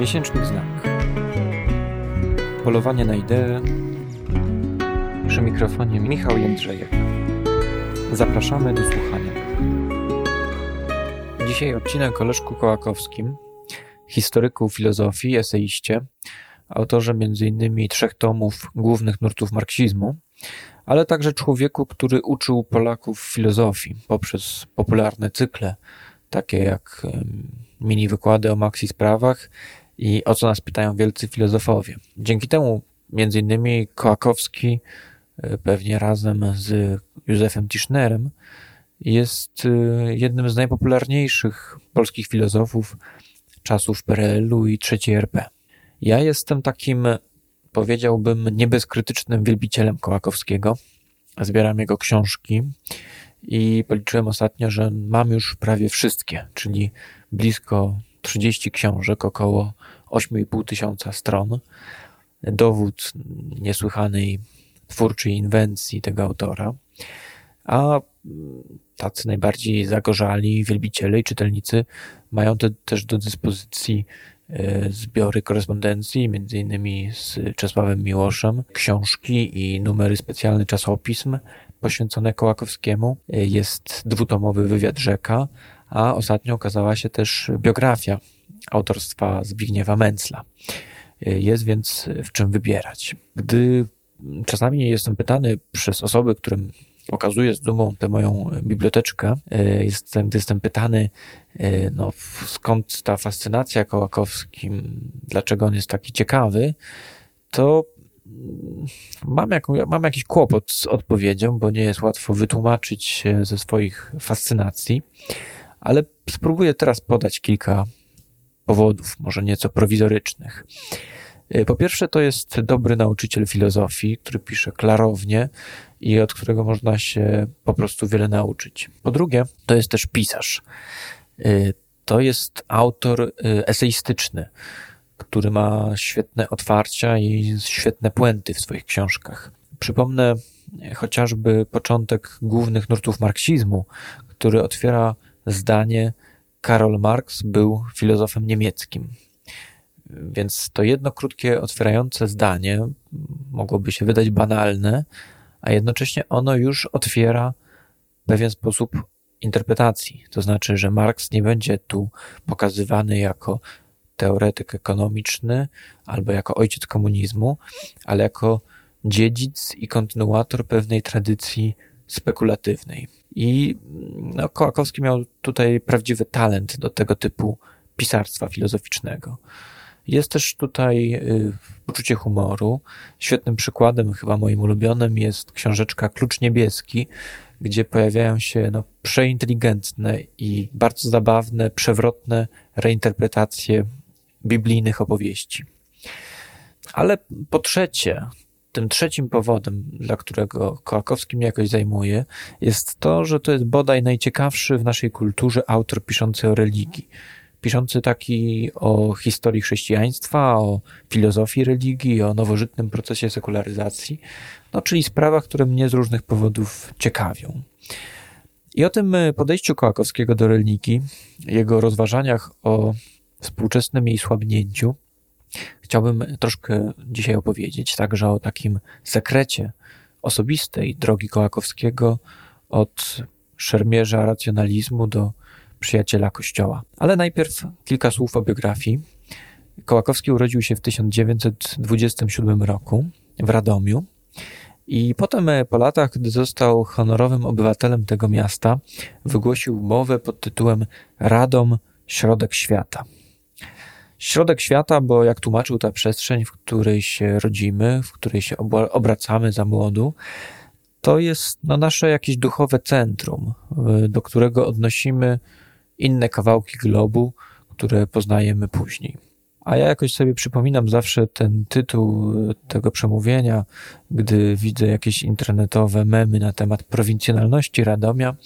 Miesięcznik Znak. Polowanie na ideę. Przy mikrofonie Michał Jędrzejek. Zapraszamy do słuchania. Dzisiaj odcinek o Kołakowskim, historyku filozofii, eseiście, autorze m.in. trzech tomów głównych nurtów marksizmu, ale także człowieku, który uczył Polaków filozofii poprzez popularne cykle, takie jak mini wykłady o Maxi sprawach i o co nas pytają wielcy filozofowie. Dzięki temu między innymi Kołakowski e, pewnie razem z Józefem Tischnerem jest e, jednym z najpopularniejszych polskich filozofów czasów PRL-u i III RP. Ja jestem takim, powiedziałbym, niebezkrytycznym wielbicielem Kołakowskiego. Zbieram jego książki i policzyłem ostatnio, że mam już prawie wszystkie, czyli blisko 30 książek, około 8,5 tysiąca stron. Dowód niesłychanej twórczej inwencji tego autora. A tacy najbardziej zagorzali wielbiciele i czytelnicy mają te, też do dyspozycji e, zbiory korespondencji, między innymi z Czesławem Miłoszem, książki i numery specjalny czasopism poświęcone Kołakowskiemu. E, jest dwutomowy wywiad Rzeka, a ostatnio okazała się też biografia autorstwa Zbigniewa Mencla. Jest więc w czym wybierać. Gdy czasami jestem pytany przez osoby, którym okazuję z dumą tę moją biblioteczkę, jestem, gdy jestem pytany, no, skąd ta fascynacja Kołakowskim, dlaczego on jest taki ciekawy, to mam, jaką, mam jakiś kłopot z odpowiedzią, bo nie jest łatwo wytłumaczyć ze swoich fascynacji ale spróbuję teraz podać kilka powodów, może nieco prowizorycznych. Y, po pierwsze, to jest dobry nauczyciel filozofii, który pisze klarownie i od którego można się po prostu wiele nauczyć. Po drugie, to jest też pisarz. Y, to jest autor y, eseistyczny, który ma świetne otwarcia i świetne puenty w swoich książkach. Przypomnę chociażby początek głównych nurtów marksizmu, który otwiera zdanie Karol Marx był filozofem niemieckim. Więc to jedno krótkie, otwierające zdanie mogłoby się wydać banalne, a jednocześnie ono już otwiera pewien sposób interpretacji. To znaczy, że Marx nie będzie tu pokazywany jako teoretyk ekonomiczny albo jako ojciec komunizmu, ale jako dziedzic i kontynuator pewnej tradycji spekulatywnej. I no, Kołakowski miał tutaj prawdziwy talent do tego typu pisarstwa filozoficznego. Jest też tutaj y, poczucie humoru. Świetnym przykładem, chyba moim ulubionym, jest książeczka Klucz Niebieski, gdzie pojawiają się no, przeinteligentne i bardzo zabawne, przewrotne reinterpretacje biblijnych opowieści. Ale po trzecie, tym trzecim powodem, dla którego Kołakowski mnie jakoś zajmuje, jest to, że to jest bodaj najciekawszy w naszej kulturze autor piszący o religii. Piszący taki o historii chrześcijaństwa, o filozofii religii, o nowożytnym procesie sekularyzacji, no czyli sprawach, które mnie z różnych powodów ciekawią. I o tym podejściu Kołakowskiego do religii, jego rozważaniach o współczesnym jej słabnięciu, Chciałbym troszkę dzisiaj opowiedzieć także o takim sekrecie osobistej drogi Kołakowskiego od szermierza racjonalizmu do przyjaciela Kościoła. Ale najpierw kilka słów o biografii. Kołakowski urodził się w 1927 roku w Radomiu i potem po latach, gdy został honorowym obywatelem tego miasta, wygłosił mowę pod tytułem Radom Środek Świata środek świata, bo jak tłumaczył ta przestrzeń, w której się rodzimy, w której się obracamy za młodu, to jest no, nasze jakieś duchowe centrum, do którego odnosimy inne kawałki globu, które poznajemy później. A ja jakoś sobie przypominam zawsze ten tytuł tego przemówienia, gdy widzę jakieś internetowe memy na temat prowincjonalności Radomia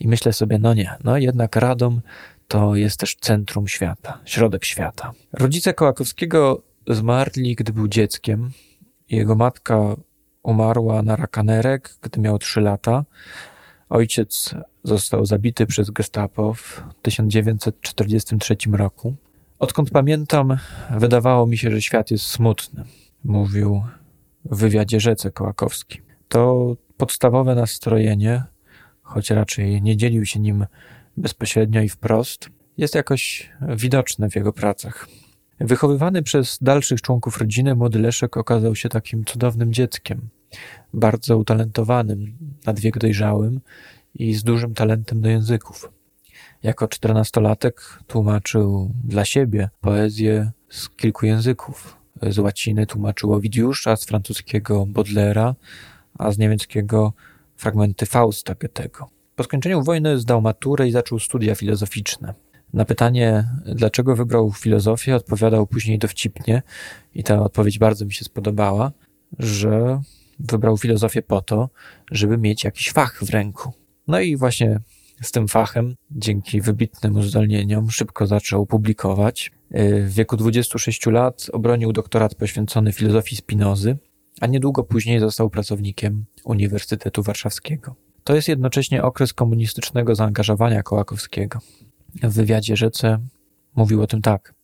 i myślę sobie, no nie, no jednak Radom to jest też centrum świata, środek świata. Rodzice Kołakowskiego zmarli, gdy był dzieckiem. Jego matka umarła na raka nerek, gdy miał 3 lata. Ojciec został zabity przez gestapo w 1943 roku, Odkąd pamiętam, wydawało mi się, że świat jest smutny, mówił w wywiadzie Rzece Kołakowski. To podstawowe nastrojenie, choć raczej nie dzielił się nim bezpośrednio i wprost, jest jakoś widoczne w jego pracach. Wychowywany przez dalszych członków rodziny, młody Leszek okazał się takim cudownym dzieckiem, bardzo utalentowanym, nad wiek dojrzałym i z dużym talentem do języków. Jako czternastolatek tłumaczył dla siebie poezję z kilku języków. Z łaciny tłumaczył Owidiusza, z francuskiego Baudelaire, a z niemieckiego fragmenty Fausta Goethego. Po skończeniu wojny zdał maturę i zaczął studia filozoficzne. Na pytanie, dlaczego wybrał filozofię, odpowiadał później dowcipnie i ta odpowiedź bardzo mi się spodobała, że wybrał filozofię po to, żeby mieć jakiś fach w ręku. No i właśnie z tym fachem, dzięki wybitnym uzdolnieniom, szybko zaczął publikować. W wieku 26 lat obronił doktorat poświęcony filozofii Spinozy, a niedługo później został pracownikiem Uniwersytetu Warszawskiego. To jest jednocześnie okres komunistycznego zaangażowania Kołakowskiego. W wywiadzie Rzece mówił o tym tak.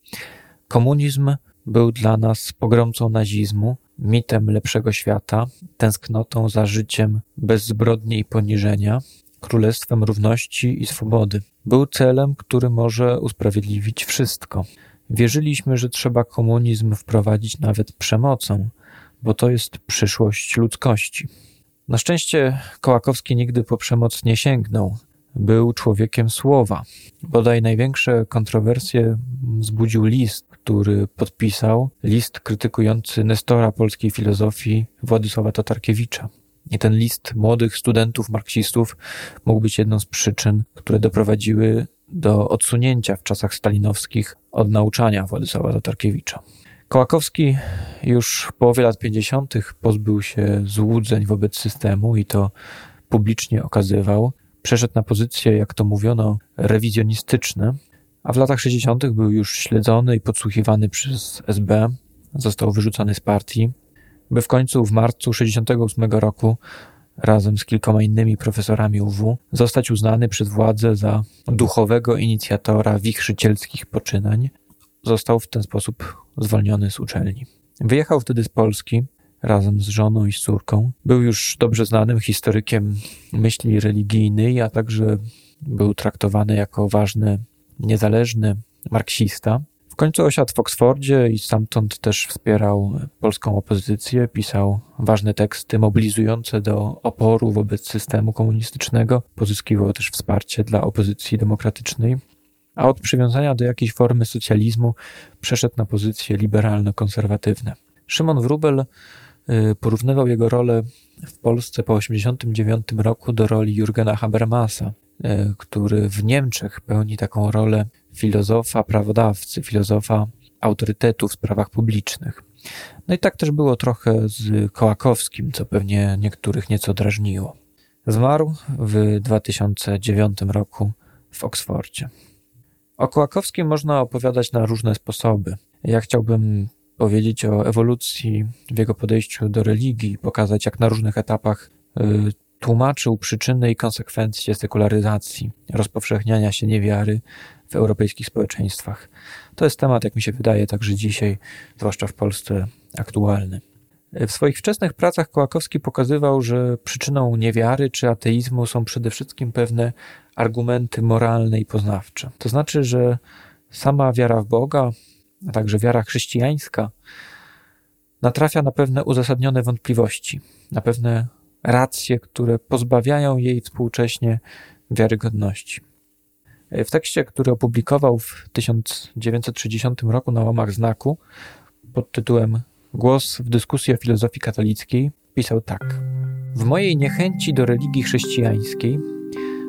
Komunizm był dla nas pogromcą nazizmu, mitem lepszego świata, tęsknotą za życiem bez zbrodni i poniżenia, królestwem równości i swobody. Był celem, który może usprawiedliwić wszystko. Wierzyliśmy, że trzeba komunizm wprowadzić nawet przemocą, bo to jest przyszłość ludzkości. Na szczęście Kołakowski nigdy po przemoc nie sięgnął. Był człowiekiem słowa. Bodaj największe kontrowersje wzbudził list, który podpisał, list krytykujący Nestora polskiej filozofii Władysława Tatarkiewicza. I ten list młodych studentów marksistów mógł być jedną z przyczyn, które doprowadziły do odsunięcia w czasach stalinowskich od nauczania Władysława Tatarkiewicza. Kołakowski już w połowie lat 50. pozbył się złudzeń wobec systemu i to publicznie okazywał. Przeszedł na pozycje, jak to mówiono, rewizjonistyczne, a w latach 60. był już śledzony i podsłuchiwany przez SB. Został wyrzucony z partii, by w końcu w marcu 68 roku razem z kilkoma innymi profesorami UW zostać uznany przez władzę za duchowego inicjatora wichrzycielskich poczynań. Został w ten sposób zwolniony z uczelni. Wyjechał wtedy z Polski razem z żoną i z córką. Był już dobrze znanym historykiem myśli religijnej, a także był traktowany jako ważny, niezależny marksista. W końcu osiadł w Oksfordzie i stamtąd też wspierał polską opozycję, pisał ważne teksty mobilizujące do oporu wobec systemu komunistycznego, pozyskiwał też wsparcie dla opozycji demokratycznej a od przywiązania do jakiejś formy socjalizmu przeszedł na pozycje liberalno-konserwatywne. Szymon Wrubel y, porównywał jego rolę w Polsce po 1989 roku do roli Jurgena Habermasa, y, który w Niemczech pełni taką rolę filozofa, prawodawcy, filozofa autorytetu w sprawach publicznych. No i tak też było trochę z Kołakowskim, co pewnie niektórych nieco drażniło. Zmarł w 2009 roku w Oksfordzie. O Kołakowskim można opowiadać na różne sposoby. Ja chciałbym powiedzieć o ewolucji w jego podejściu do religii, pokazać jak na różnych etapach y, tłumaczył przyczyny i konsekwencje sekularyzacji, rozpowszechniania się niewiary w europejskich społeczeństwach. To jest temat, jak mi się wydaje, także dzisiaj, zwłaszcza w Polsce, aktualny. W swoich wczesnych pracach Kołakowski pokazywał, że przyczyną niewiary czy ateizmu są przede wszystkim pewne argumenty moralne i poznawcze. To znaczy, że sama wiara w Boga, a także wiara chrześcijańska, natrafia na pewne uzasadnione wątpliwości, na pewne racje, które pozbawiają jej współcześnie wiarygodności. W tekście, który opublikował w 1960 roku na łamach znaku pod tytułem Głos w dyskusji o filozofii katolickiej pisał tak. W mojej niechęci do religii chrześcijańskiej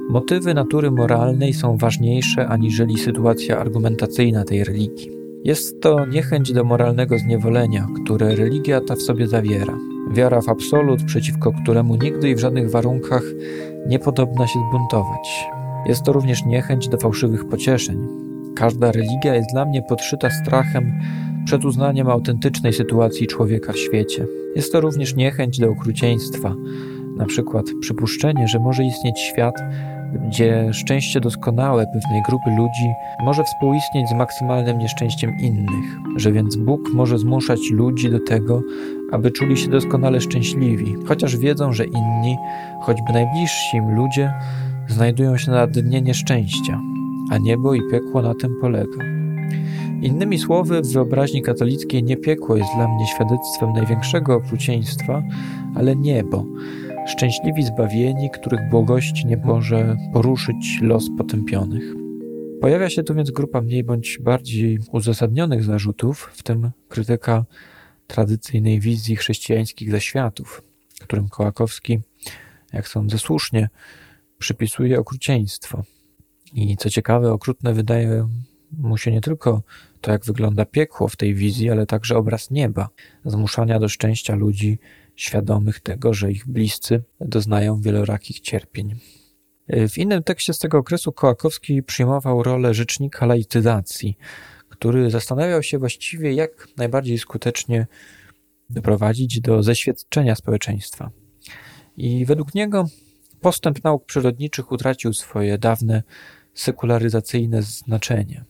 motywy natury moralnej są ważniejsze aniżeli sytuacja argumentacyjna tej religii. Jest to niechęć do moralnego zniewolenia, które religia ta w sobie zawiera. Wiara w absolut, przeciwko któremu nigdy i w żadnych warunkach nie podobna się zbuntować. Jest to również niechęć do fałszywych pocieszeń. Każda religia jest dla mnie podszyta strachem przed uznaniem autentycznej sytuacji człowieka w świecie. Jest to również niechęć do okrucieństwa, na przykład przypuszczenie, że może istnieć świat gdzie szczęście doskonałe pewnej grupy ludzi może współistnieć z maksymalnym nieszczęściem innych, że więc Bóg może zmuszać ludzi do tego, aby czuli się doskonale szczęśliwi, chociaż wiedzą, że inni, choćby najbliżsi im ludzie, znajdują się na dnie nieszczęścia, a niebo i piekło na tym polega. Innymi słowy, w wyobraźni katolickiej nie piekło jest dla mnie świadectwem największego okrucieństwa, ale niebo, szczęśliwi zbawieni, których błogość nie może poruszyć los potępionych. Pojawia się tu więc grupa mniej bądź bardziej uzasadnionych zarzutów, w tym krytyka tradycyjnej wizji chrześcijańskich zaświatów, którym Kołakowski, jak sądzę słusznie, przypisuje okrucieństwo. I co ciekawe, okrutne wydaje mu się nie tylko to, jak wygląda piekło w tej wizji, ale także obraz nieba, zmuszania do szczęścia ludzi świadomych tego, że ich bliscy doznają wielorakich cierpień. W innym tekście z tego okresu Kołakowski przyjmował rolę rzecznika laicyzacji, który zastanawiał się właściwie, jak najbardziej skutecznie doprowadzić do zeświadczenia społeczeństwa. I według niego postęp nauk przyrodniczych utracił swoje dawne sekularyzacyjne znaczenie.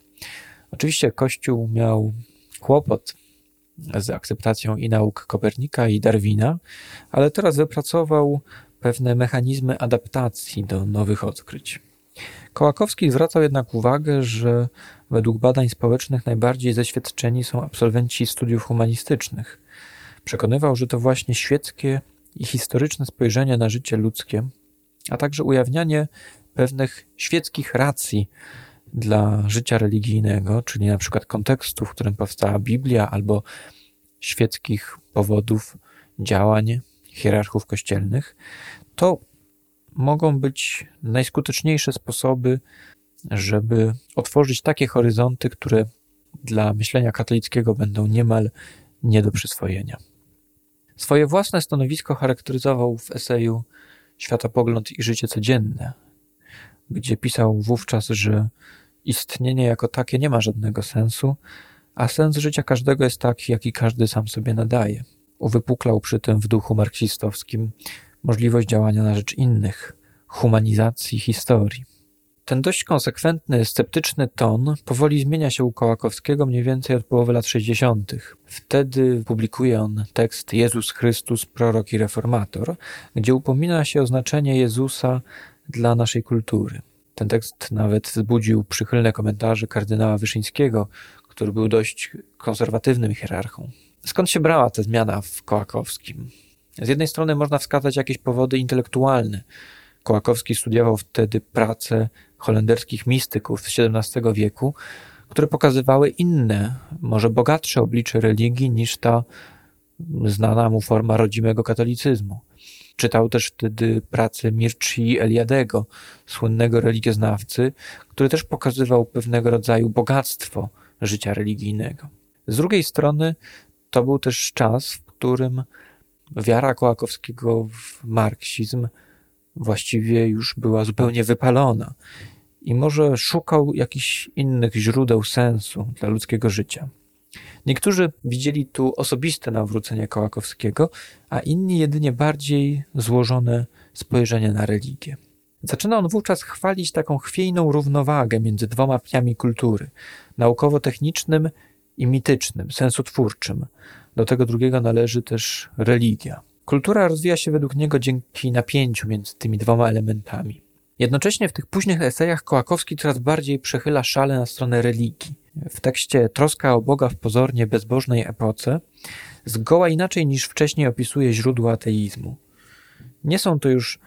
Oczywiście Kościół miał kłopot z akceptacją i nauk Kopernika i Darwina, ale teraz wypracował pewne mechanizmy adaptacji do nowych odkryć. Kołakowski zwracał jednak uwagę, że według badań społecznych najbardziej zaświadczeni są absolwenci studiów humanistycznych. Przekonywał, że to właśnie świeckie i historyczne spojrzenie na życie ludzkie, a także ujawnianie pewnych świeckich racji dla życia religijnego, czyli na przykład kontekstu, w którym powstała Biblia, albo świeckich powodów działań hierarchów kościelnych, to mogą być najskuteczniejsze sposoby, żeby otworzyć takie horyzonty, które dla myślenia katolickiego będą niemal nie do przyswojenia. Swoje własne stanowisko charakteryzował w eseju Światopogląd i życie codzienne, gdzie pisał wówczas, że istnienie jako takie nie ma żadnego sensu, a sens życia każdego jest taki, jaki każdy sam sobie nadaje. Uwypuklał przy tym w duchu marksistowskim możliwość działania na rzecz innych, humanizacji historii. Ten dość konsekwentny, sceptyczny ton powoli zmienia się u Kołakowskiego mniej więcej od połowy lat 60. Wtedy publikuje on tekst Jezus Chrystus, prorok i reformator, gdzie upomina się o znaczenie Jezusa dla naszej kultury. Ten tekst nawet wzbudził przychylne komentarze kardynała Wyszyńskiego, który był dość konserwatywnym hierarchą. Skąd się brała ta zmiana w Kołakowskim? Z jednej strony można wskazać jakieś powody intelektualne. Kołakowski studiował wtedy pracę holenderskich mistyków z XVII wieku, które pokazywały inne, może bogatsze oblicze religii niż ta znana mu forma rodzimego katolicyzmu. Czytał też wtedy pracę Mirci Eliadego, słynnego religioznawcy, który też pokazywał pewnego rodzaju bogactwo życia religijnego. Z drugiej strony to był też czas, w którym wiara Kołakowskiego w marksizm właściwie już była zupełnie wypalona i może szukał jakichś innych źródeł sensu dla ludzkiego życia. Niektórzy widzieli tu osobiste nawrócenie Kołakowskiego, a inni jedynie bardziej złożone spojrzenie na religię. Zaczyna on wówczas chwalić taką chwiejną równowagę między dwoma pniami kultury naukowo-technicznym i mitycznym, sensotwórczym. Do tego drugiego należy też religia. Kultura rozwija się według niego dzięki napięciu między tymi dwoma elementami. Jednocześnie w tych późnych esejach Kołakowski coraz bardziej przechyla szale na stronę religii. W tekście Troska o Boga w pozornie bezbożnej epoce zgoła inaczej niż wcześniej opisuje źródła ateizmu. Nie są to już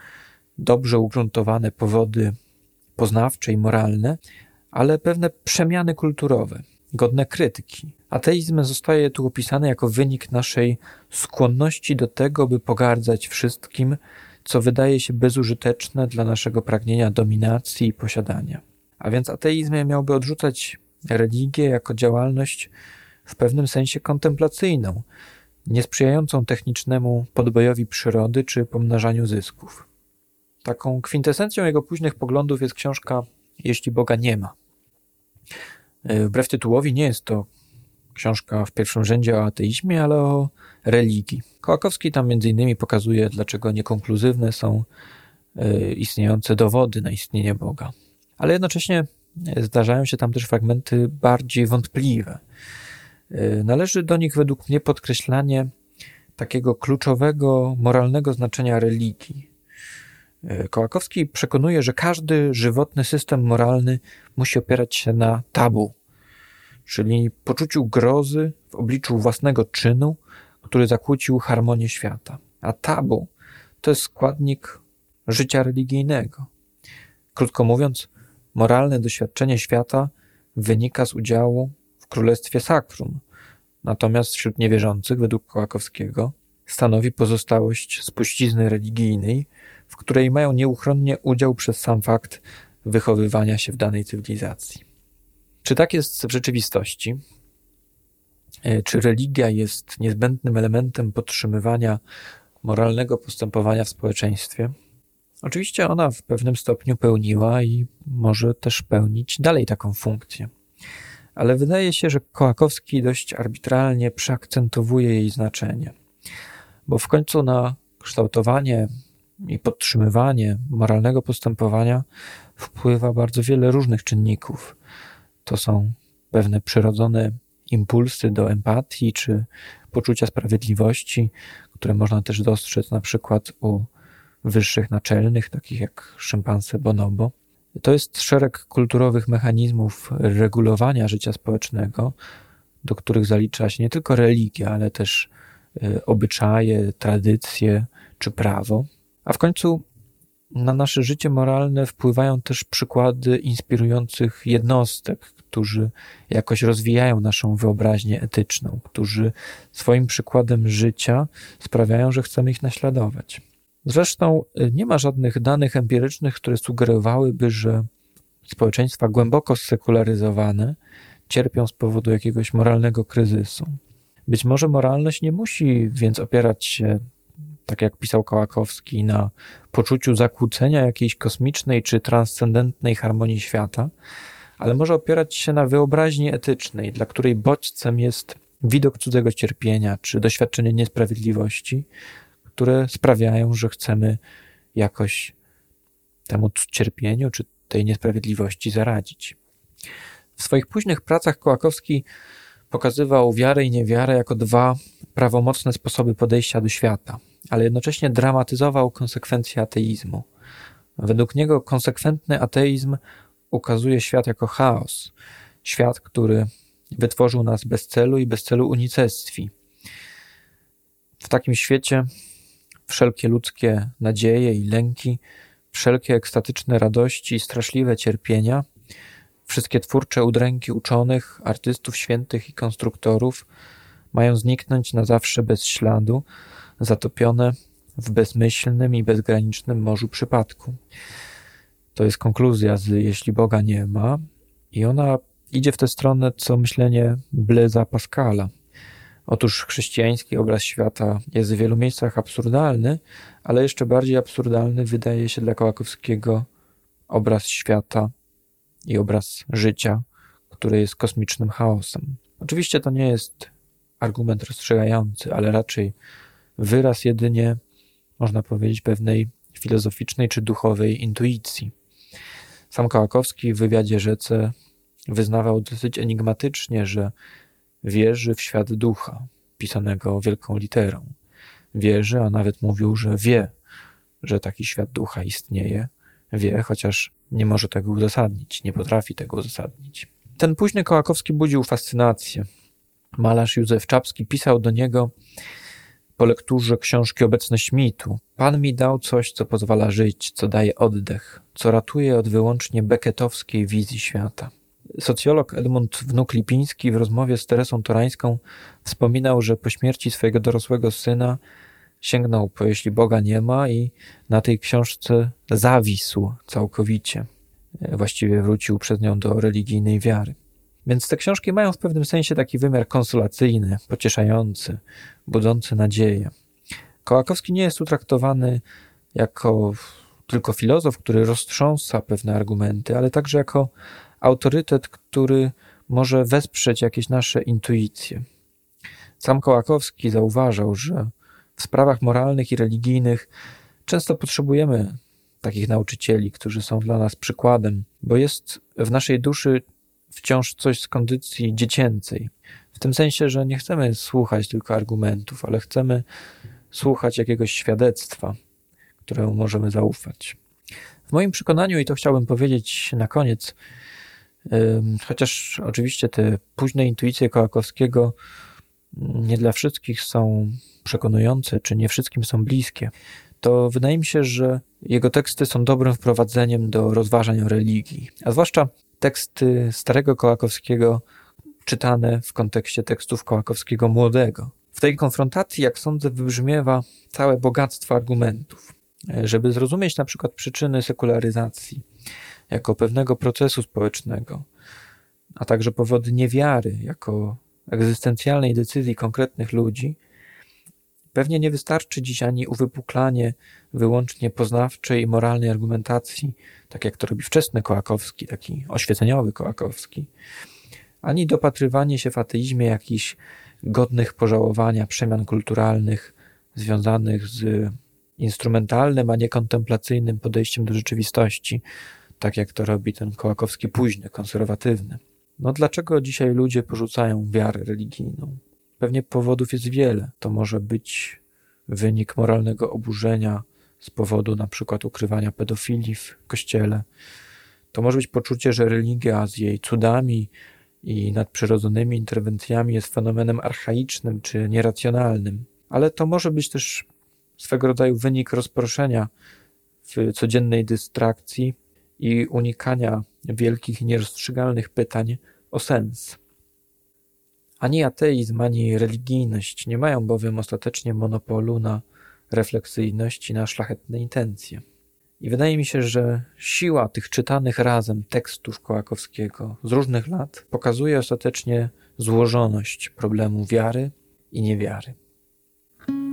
dobrze ugruntowane powody poznawcze i moralne, ale pewne przemiany kulturowe, godne krytyki. Ateizm zostaje tu opisany jako wynik naszej skłonności do tego, by pogardzać wszystkim, co wydaje się bezużyteczne dla naszego pragnienia dominacji i posiadania. A więc ateizm miałby odrzucać religię jako działalność w pewnym sensie kontemplacyjną, niesprzyjającą technicznemu podbojowi przyrody czy pomnażaniu zysków. Taką kwintesencją jego późnych poglądów jest książka Jeśli Boga nie ma. E, wbrew tytułowi nie jest to książka w pierwszym rzędzie o ateizmie, ale o religii. Kołakowski tam między innymi pokazuje, dlaczego niekonkluzywne są y, istniejące dowody na istnienie Boga. Ale jednocześnie zdarzają się tam też fragmenty bardziej wątpliwe. Y, należy do nich według mnie podkreślanie takiego kluczowego moralnego znaczenia religii. Y, Kołakowski przekonuje, że każdy żywotny system moralny musi opierać się na tabu, czyli poczuciu grozy w obliczu własnego czynu, który zakłócił harmonię świata. A tabu to jest składnik życia religijnego. Krótko mówiąc, moralne doświadczenie świata wynika z udziału w królestwie sakrum, natomiast wśród niewierzących, według Kołakowskiego, stanowi pozostałość spuścizny religijnej, w której mają nieuchronnie udział przez sam fakt wychowywania się w danej cywilizacji. Czy tak jest w rzeczywistości? E, czy religia jest niezbędnym elementem podtrzymywania moralnego postępowania w społeczeństwie? Oczywiście ona w pewnym stopniu pełniła i może też pełnić dalej taką funkcję. Ale wydaje się, że Kołakowski dość arbitralnie przeakcentowuje jej znaczenie, bo w końcu na kształtowanie i podtrzymywanie moralnego postępowania wpływa bardzo wiele różnych czynników. To są pewne przyrodzone impulsy do empatii czy poczucia sprawiedliwości, które można też dostrzec na przykład u wyższych naczelnych, takich jak szympanse bonobo. To jest szereg kulturowych mechanizmów regulowania życia społecznego, do których zalicza się nie tylko religia, ale też e, obyczaje, tradycje czy prawo. A w końcu na nasze życie moralne wpływają też przykłady inspirujących jednostek, którzy jakoś rozwijają naszą wyobraźnię etyczną, którzy swoim przykładem życia sprawiają, że chcemy ich naśladować. Zresztą y, nie ma żadnych danych empirycznych, które sugerowałyby, że społeczeństwa głęboko sekularyzowane cierpią z powodu jakiegoś moralnego kryzysu. Być może moralność nie musi więc opierać się, tak jak pisał Kołakowski, na poczuciu zakłócenia jakiejś kosmicznej czy transcendentnej harmonii świata, ale może opierać się na wyobraźni etycznej, dla której bodźcem jest widok cudzego cierpienia czy doświadczenie niesprawiedliwości, które sprawiają, że chcemy jakoś temu cierpieniu czy tej niesprawiedliwości zaradzić. W swoich późnych pracach Kołakowski pokazywał wiarę i niewiarę jako dwa prawomocne sposoby podejścia do świata, ale jednocześnie dramatyzował konsekwencje ateizmu. Według niego konsekwentny ateizm ukazuje świat jako chaos, świat, który wytworzył nas bez celu i bez celu unicestwi. W takim świecie wszelkie ludzkie nadzieje i lęki, wszelkie ekstatyczne radości i straszliwe cierpienia, wszystkie twórcze udręki uczonych, artystów świętych i konstruktorów mają zniknąć na zawsze bez śladu, zatopione w bezmyślnym i bezgranicznym morzu przypadku. To jest konkluzja z Jeśli Boga nie ma, i ona idzie w tę stronę, co myślenie Bleza Pascala. Otóż chrześcijański obraz świata jest w wielu miejscach absurdalny, ale jeszcze bardziej absurdalny wydaje się dla Kołakowskiego obraz świata i obraz życia, który jest kosmicznym chaosem. Oczywiście to nie jest argument rozstrzygający, ale raczej wyraz jedynie, można powiedzieć, pewnej filozoficznej czy duchowej intuicji. Sam Kołakowski w wywiadzie Rzece wyznawał dosyć enigmatycznie, że wierzy w świat ducha, pisanego wielką literą. Wierzy, a nawet mówił, że wie, że taki świat ducha istnieje. Wie, chociaż nie może tego uzasadnić, nie potrafi tego uzasadnić. Ten późny Kołakowski budził fascynację. Malarz Józef Czapski pisał do niego po lekturze książki Obecność mitu. Pan mi dał coś, co pozwala żyć, co daje oddech, co ratuje od wyłącznie beketowskiej wizji świata. Socjolog Edmund Wnuk-Lipiński w rozmowie z Teresą Torańską wspominał, że po śmierci swojego dorosłego syna sięgnął po Jeśli Boga nie ma i na tej książce zawisł całkowicie. Właściwie wrócił przez nią do religijnej wiary. Więc te książki mają w pewnym sensie taki wymiar konsolacyjny, pocieszający, budzący nadzieję. Kołakowski nie jest tu traktowany jako tylko filozof, który roztrząsa pewne argumenty, ale także jako autorytet, który może wesprzeć jakieś nasze intuicje. Sam Kołakowski zauważał, że w sprawach moralnych i religijnych często potrzebujemy takich nauczycieli, którzy są dla nas przykładem, bo jest w naszej duszy wciąż coś z kondycji dziecięcej. W tym sensie, że nie chcemy słuchać tylko argumentów, ale chcemy słuchać jakiegoś świadectwa, któremu możemy zaufać. W moim przekonaniu, i to chciałbym powiedzieć na koniec, chociaż oczywiście te późne intuicje Kołakowskiego nie dla wszystkich są przekonujące, czy nie wszystkim są bliskie, to wydaje mi się, że jego teksty są dobrym wprowadzeniem do rozważań o religii, a zwłaszcza teksty starego Kołakowskiego czytane w kontekście tekstów Kołakowskiego młodego. W tej konfrontacji, jak sądzę, wybrzmiewa całe bogactwo argumentów. Żeby zrozumieć na przykład przyczyny sekularyzacji jako pewnego procesu społecznego, a także powody niewiary jako egzystencjalnej decyzji konkretnych ludzi, pewnie nie wystarczy dziś ani uwypuklanie wyłącznie poznawczej i moralnej argumentacji, tak jak to robi wczesny Kołakowski, taki oświeceniowy Kołakowski, ani dopatrywanie się w ateizmie jakichś godnych pożałowania przemian kulturalnych związanych z instrumentalnym, a nie kontemplacyjnym podejściem do rzeczywistości, tak jak to robi ten Kołakowski późny, konserwatywny. No dlaczego dzisiaj ludzie porzucają wiarę religijną? Pewnie powodów jest wiele. To może być wynik moralnego oburzenia z powodu na przykład ukrywania pedofilii w kościele. To może być poczucie, że religia z jej cudami i nadprzyrodzonymi interwencjami jest fenomenem archaicznym czy nieracjonalnym. Ale to może być też swego rodzaju wynik rozproszenia w codziennej dystrakcji i unikania wielkich nierozstrzygalnych pytań o sens. Ani ateizm, ani religijność nie mają bowiem ostatecznie monopolu na refleksyjność i na szlachetne intencje. I wydaje mi się, że siła tych czytanych razem tekstów Kołakowskiego z różnych lat pokazuje ostatecznie złożoność problemu wiary i niewiary.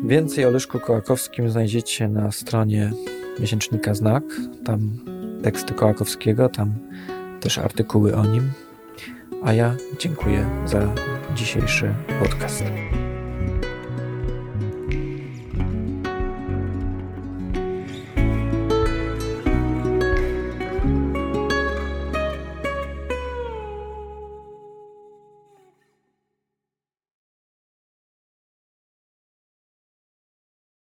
Więcej o Leszku Kołakowskim znajdziecie na stronie miesięcznika Znak. Tam teksty Kołakowskiego, tam też artykuły o nim. A ja dziękuję za dzisiejszy podcast.